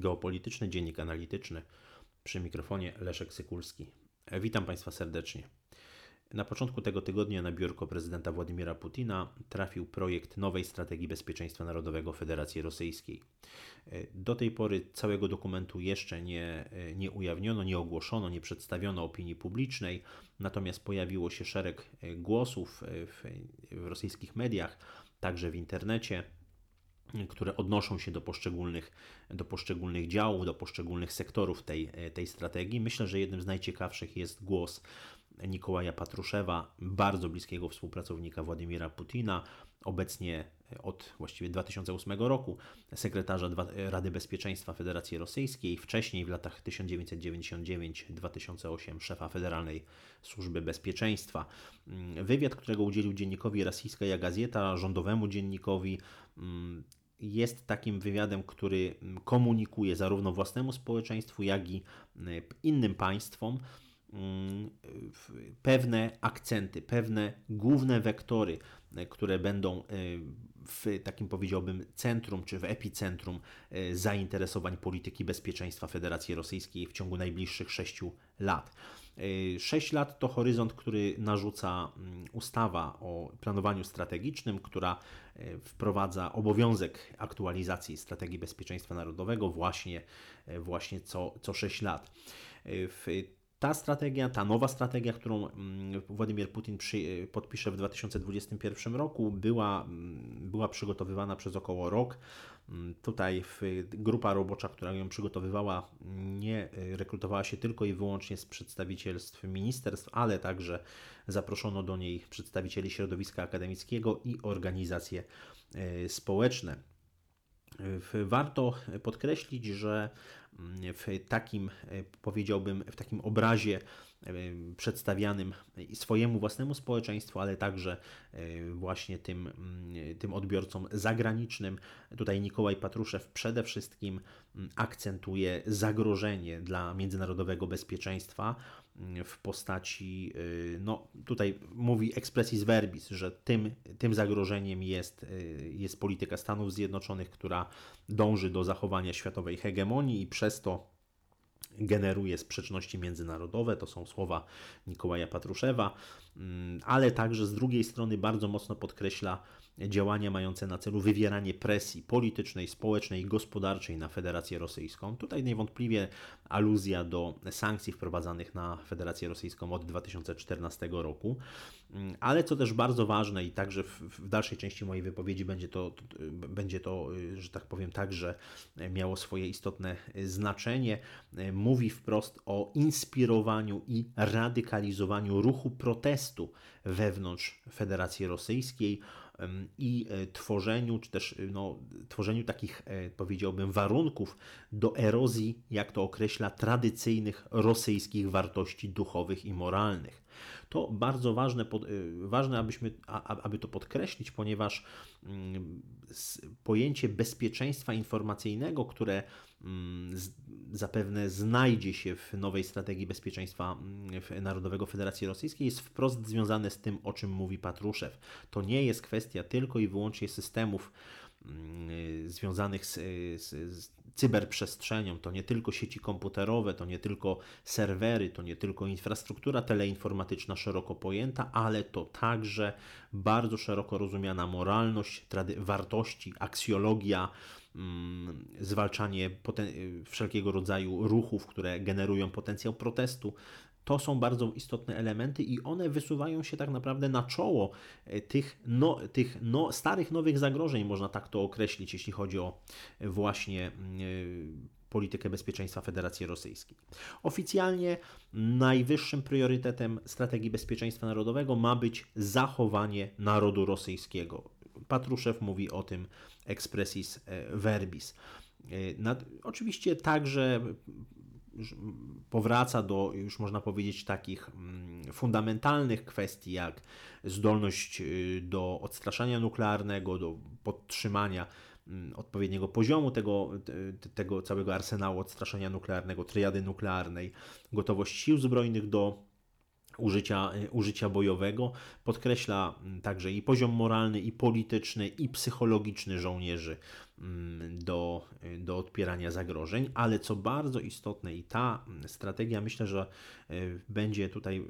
Geopolityczny Dziennik Analityczny. Przy mikrofonie Leszek Sykulski. Witam Państwa serdecznie. Na początku tego tygodnia na biurko prezydenta Władimira Putina trafił projekt nowej strategii bezpieczeństwa narodowego Federacji Rosyjskiej. Do tej pory całego dokumentu jeszcze nie, nie ujawniono, nie ogłoszono, nie przedstawiono opinii publicznej, natomiast pojawiło się szereg głosów w, w rosyjskich mediach, także w internecie które odnoszą się do poszczególnych, do poszczególnych działów, do poszczególnych sektorów tej, tej strategii. Myślę, że jednym z najciekawszych jest głos Nikołaja Patruszewa, bardzo bliskiego współpracownika Władimira Putina, obecnie od właściwie 2008 roku sekretarza Rady Bezpieczeństwa Federacji Rosyjskiej, wcześniej w latach 1999-2008 szefa Federalnej Służby Bezpieczeństwa. Wywiad, którego udzielił dziennikowi Rosyjska Gazeta, rządowemu dziennikowi, jest takim wywiadem, który komunikuje zarówno własnemu społeczeństwu, jak i innym państwom Mm, pewne akcenty, pewne główne wektory, które będą e, w takim powiedziałbym centrum czy w epicentrum e, zainteresowań polityki bezpieczeństwa Federacji Rosyjskiej w ciągu najbliższych sześciu lat. Sześć lat to horyzont, który narzuca mm, ustawa o planowaniu strategicznym, która wprowadza obowiązek aktualizacji strategii bezpieczeństwa narodowego właśnie, właśnie co, co 6 lat. W ta strategia, ta nowa strategia, którą mm, Władimir Putin przy, podpisze w 2021 roku, była, mm, była przygotowywana przez około rok. Mm, tutaj grupa robocza, która ją przygotowywała, nie rekrutowała się tylko i wyłącznie z przedstawicielstw ministerstw, ale także zaproszono do niej przedstawicieli środowiska akademickiego i organizacje społeczne. Warto podkreślić, że w takim, powiedziałbym, w takim obrazie przedstawianym swojemu własnemu społeczeństwu, ale także właśnie tym, tym odbiorcom zagranicznym. Tutaj Nikołaj Patruszew przede wszystkim akcentuje zagrożenie dla międzynarodowego bezpieczeństwa w postaci, no tutaj mówi expressis verbis, że tym, tym zagrożeniem jest, jest polityka Stanów Zjednoczonych, która dąży do zachowania światowej hegemonii i przez to generuje sprzeczności międzynarodowe, to są słowa Nikołaja Patruszewa, ale także z drugiej strony bardzo mocno podkreśla działania mające na celu wywieranie presji politycznej, społecznej i gospodarczej na Federację Rosyjską. Tutaj niewątpliwie aluzja do sankcji wprowadzanych na Federację Rosyjską od 2014 roku, mm, ale co też bardzo ważne i także w, w dalszej części mojej wypowiedzi będzie to, będzie to, że tak powiem, także miało swoje istotne znaczenie, mówi wprost o inspirowaniu i radykalizowaniu ruchu protestu wewnątrz Federacji Rosyjskiej, i e, tworzeniu, czy też e, no, tworzeniu takich, e, powiedziałbym, warunków do erozji, jak to określa, tradycyjnych rosyjskich wartości duchowych i moralnych. To bardzo ważne, ważne abyśmy, aby to podkreślić, ponieważ mm, pojęcie bezpieczeństwa informacyjnego, które mm, zapewne znajdzie się w nowej strategii bezpieczeństwa mm, Narodowego Federacji Rosyjskiej, jest wprost związane z tym, o czym mówi Patruszew. To nie jest kwestia tylko i wyłącznie systemów mm, związanych z, z, z, cyberprzestrzenią. To nie tylko sieci komputerowe, to nie tylko serwery, to nie tylko infrastruktura teleinformatyczna szeroko pojęta, ale to także bardzo szeroko rozumiana moralność, wartości, aksjologia, mm, zwalczanie wszelkiego rodzaju ruchów, które generują potencjał protestu, to są bardzo istotne elementy i one wysuwają się tak naprawdę na czoło e, tych, no, tych no, starych, nowych zagrożeń, można tak to określić, jeśli chodzi o e, właśnie e, politykę bezpieczeństwa Federacji Rosyjskiej. Oficjalnie najwyższym priorytetem strategii bezpieczeństwa narodowego ma być zachowanie narodu rosyjskiego. Patruszew mówi o tym expressis verbis. Nad, oczywiście także powraca do, już można powiedzieć, takich mm, fundamentalnych kwestii, jak zdolność y, do odstraszania nuklearnego, do podtrzymania mm, odpowiedniego poziomu tego, tego całego arsenału odstraszania nuklearnego, triady nuklearnej, gotowość sił zbrojnych do użycia, y, użycia bojowego. Podkreśla mm, także i poziom moralny, i polityczny, i psychologiczny żołnierzy mm, do, do odpierania zagrożeń, ale co bardzo istotne i ta strategia myślę, że e, będzie tutaj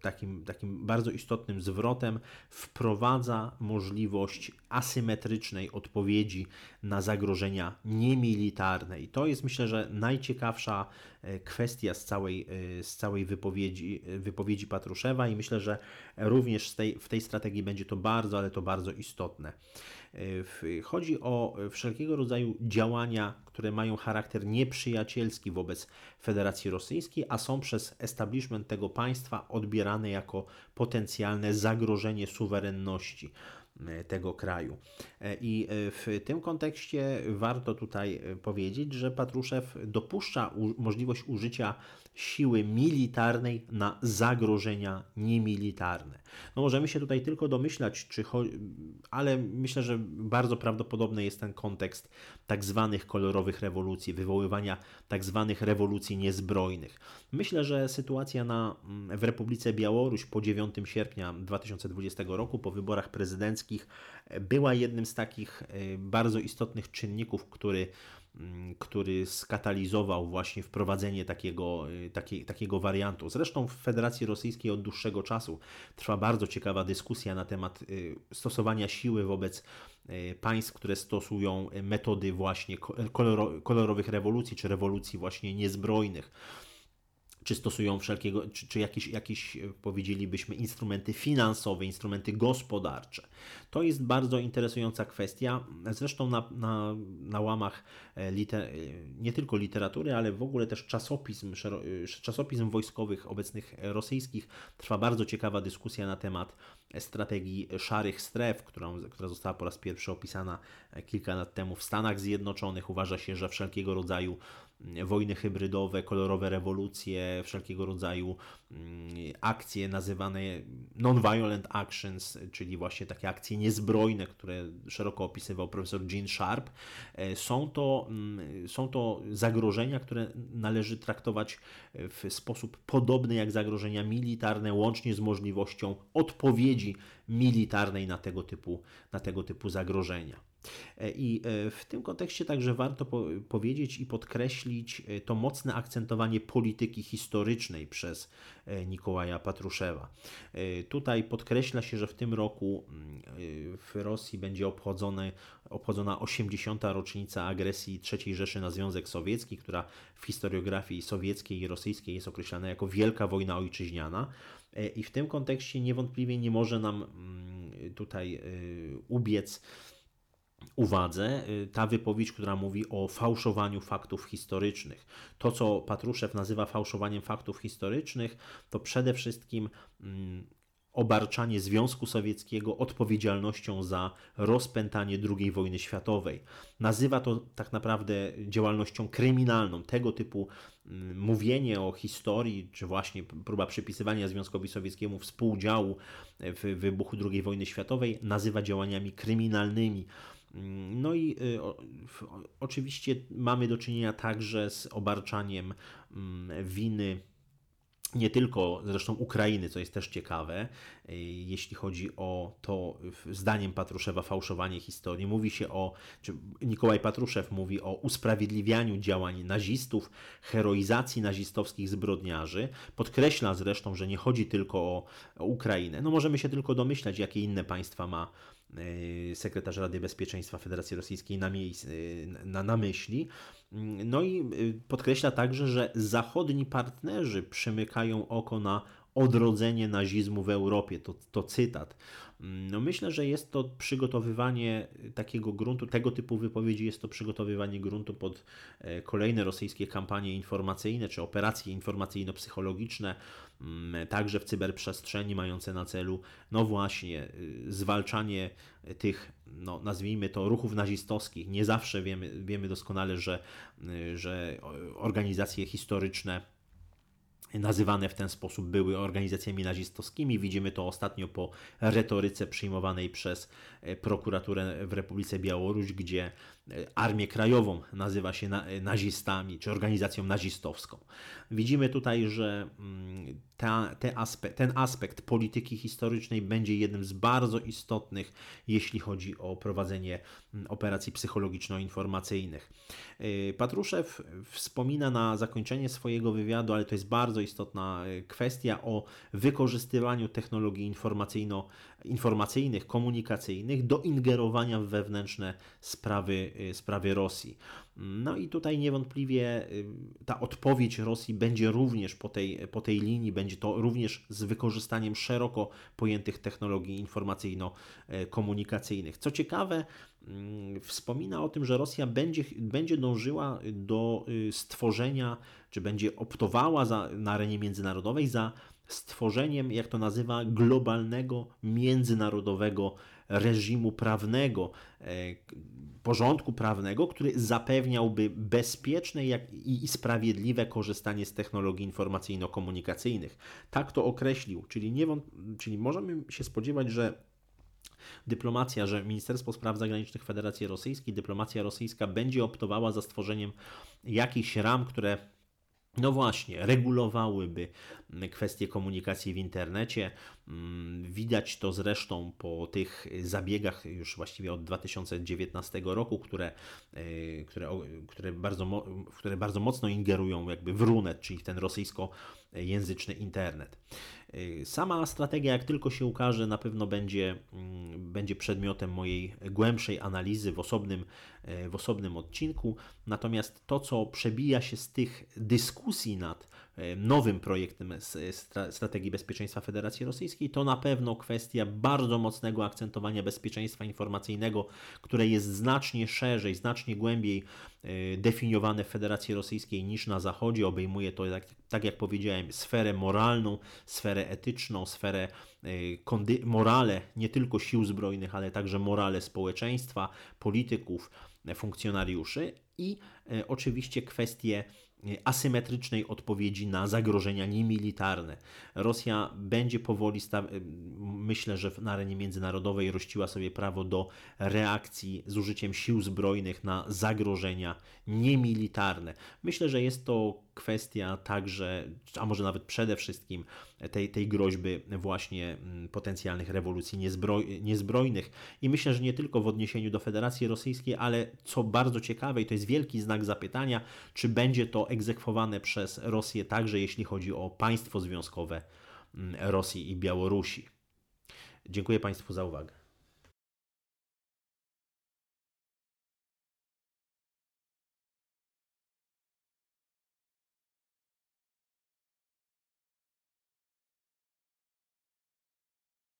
takim, takim bardzo istotnym zwrotem, wprowadza możliwość asymetrycznej odpowiedzi na zagrożenia niemilitarne. I to jest myślę, że najciekawsza e, kwestia z całej, e, z całej wypowiedzi, wypowiedzi Patruszewa i myślę, że również tej, w tej strategii będzie to bardzo, ale to bardzo istotne. Chodzi o wszelkiego rodzaju działania, które mają charakter nieprzyjacielski wobec Federacji Rosyjskiej, a są przez establishment tego państwa odbierane jako potencjalne zagrożenie suwerenności e, tego kraju. E, I e, w tym kontekście warto tutaj powiedzieć, że Patruszew dopuszcza możliwość użycia siły militarnej na zagrożenia niemilitarne. No możemy się tutaj tylko domyślać, czy ale myślę, że bardzo prawdopodobny jest ten kontekst tak zwanych kolorowych rewolucji, wywoływania tak zwanych rewolucji niezbrojnych. Myślę, że sytuacja na, mm, w Republice Białoruś po 9 sierpnia 2020 roku, po wyborach prezydenckich, była jednym z takich e, bardzo istotnych czynników, który który skatalizował właśnie wprowadzenie takiego, y, taki, takiego wariantu. Zresztą w Federacji Rosyjskiej od dłuższego czasu trwa bardzo ciekawa dyskusja na temat y, stosowania siły wobec y, państw, które stosują metody właśnie kolorowych rewolucji, czy rewolucji właśnie niezbrojnych czy stosują wszelkiego, czy, czy jakieś, jakieś, powiedzielibyśmy, instrumenty finansowe, instrumenty gospodarcze. To jest bardzo interesująca kwestia. Zresztą na, na, na łamach e, liter, e, nie tylko literatury, ale w ogóle też czasopism, e, czasopism wojskowych obecnych rosyjskich trwa bardzo ciekawa dyskusja na temat strategii szarych stref, którą, która została po raz pierwszy opisana kilka lat temu w Stanach Zjednoczonych. Uważa się, że wszelkiego rodzaju wojny hybrydowe, kolorowe rewolucje, wszelkiego rodzaju mm, akcje nazywane non-violent actions, czyli właśnie takie akcje niezbrojne, które szeroko opisywał profesor Gene Sharp, e, są to, mm, są to zagrożenia, które należy traktować w sposób podobny jak zagrożenia militarne, łącznie z możliwością odpowiedzi militarnej na tego typu, na tego typu zagrożenia. E, I e, w tym kontekście także warto po powiedzieć i podkreślić e, to mocne akcentowanie polityki historycznej przez Nikołaja Patruszewa. Tutaj podkreśla się, że w tym roku mm, w Rosji będzie obchodzone, obchodzona 80. rocznica agresji III Rzeszy na Związek Sowiecki, która w historiografii sowieckiej i rosyjskiej jest określana jako Wielka Wojna Ojczyźniana. I w tym kontekście niewątpliwie nie może nam mm, tutaj ubiec uwadze y, ta wypowiedź, która mówi o fałszowaniu faktów historycznych. To, co Patruszew nazywa fałszowaniem faktów historycznych, to przede wszystkim mm, obarczanie Związku Sowieckiego odpowiedzialnością za rozpętanie II wojny światowej. Nazywa to tak naprawdę działalnością kryminalną. Tego typu mm, mówienie o historii, czy właśnie próba przypisywania Związkowi Sowieckiemu współdziału w wybuchu II wojny światowej, nazywa działaniami kryminalnymi. No i y, oczywiście mamy do czynienia także z obarczaniem mm, winy nie tylko zresztą Ukrainy, co jest też ciekawe, y, jeśli chodzi o to, zdaniem Patruszewa, fałszowanie historii. Mówi się o, czy Nikołaj Patruszew mówi o usprawiedliwianiu działań nazistów, heroizacji nazistowskich zbrodniarzy. Podkreśla zresztą, że nie chodzi tylko o, Ukrainę. No możemy się tylko domyślać, jakie inne państwa ma Y, sekretarz Rady Bezpieczeństwa Federacji Rosyjskiej na, miejsc, y, na, na myśli. No i y, podkreśla także, że zachodni partnerzy przymykają oko na odrodzenie nazizmu w Europie. To, to cytat. No myślę, że jest to przygotowywanie takiego gruntu, tego typu wypowiedzi jest to przygotowywanie gruntu pod e, kolejne rosyjskie kampanie informacyjne czy operacje informacyjno-psychologiczne, mm, także w cyberprzestrzeni, mające na celu, no właśnie, y, zwalczanie tych, no nazwijmy to, ruchów nazistowskich. Nie zawsze wiemy, wiemy doskonale, że, y, że organizacje historyczne nazywane w ten sposób były organizacjami nazistowskimi. Widzimy to ostatnio po retoryce przyjmowanej przez prokuraturę w Republice Białoruś, gdzie Armię Krajową nazywa się nazistami, czy organizacją nazistowską. Widzimy tutaj, że mm, ta, te ten aspekt polityki historycznej będzie jednym z bardzo istotnych, jeśli chodzi o prowadzenie mm, operacji psychologiczno-informacyjnych. Y, Patruszew wspomina na zakończenie swojego wywiadu, ale to jest bardzo istotna y, kwestia o wykorzystywaniu technologii informacyjno informacyjnych, komunikacyjnych do ingerowania w wewnętrzne sprawy, y, sprawy Rosji. No i tutaj niewątpliwie y, ta odpowiedź Rosji będzie również po tej, po tej linii, będzie to również z wykorzystaniem szeroko pojętych technologii informacyjno-komunikacyjnych. Co ciekawe, mm, wspomina o tym, że Rosja będzie, będzie dążyła do y, stworzenia, czy będzie optowała za, na arenie międzynarodowej za stworzeniem, jak to nazywa, globalnego, międzynarodowego reżimu prawnego, e, porządku prawnego, który zapewniałby bezpieczne i sprawiedliwe korzystanie z technologii informacyjno-komunikacyjnych. Tak to określił, czyli, nie, czyli możemy się spodziewać, że dyplomacja, że Ministerstwo Spraw Zagranicznych Federacji Rosyjskiej, dyplomacja rosyjska będzie optowała za stworzeniem jakichś ram, które no właśnie, regulowałyby kwestie komunikacji w internecie. Mm, widać to zresztą po tych zabiegach już właściwie od 2019 roku, które, e, które, które, bardzo, które bardzo mocno ingerują jakby w Runet, czyli w ten rosyjskojęzyczny internet. E, sama strategia, jak tylko się ukaże, na pewno będzie, mm, będzie przedmiotem mojej głębszej analizy w osobnym, e, w osobnym odcinku. Natomiast to, co przebija się z tych dyskusji nad nowym projektem strategii bezpieczeństwa Federacji Rosyjskiej, to na pewno kwestia bardzo mocnego akcentowania bezpieczeństwa informacyjnego, które jest znacznie szerzej, znacznie głębiej e, definiowane w Federacji Rosyjskiej niż na Zachodzie. Obejmuje to, tak, tak jak powiedziałem, sferę moralną, sferę etyczną, sferę e, morale nie tylko sił zbrojnych, ale także morale społeczeństwa, polityków, funkcjonariuszy i oczywiście kwestie asymetrycznej odpowiedzi na zagrożenia niemilitarne. Rosja będzie powoli, myślę, że na arenie międzynarodowej rościła sobie prawo do reakcji z użyciem sił zbrojnych na zagrożenia niemilitarne. Myślę, że jest to kwestia także, a może nawet przede wszystkim tej, tej groźby właśnie mm, potencjalnych rewolucji niezbroj, niezbrojnych. I myślę, że nie tylko w odniesieniu do Federacji Rosyjskiej, ale co bardzo ciekawe, i to jest wielki znak zapytania, czy będzie to egzekwowane przez Rosję także, jeśli chodzi o państwo związkowe mm, Rosji i Białorusi. Dziękuję Państwu za uwagę.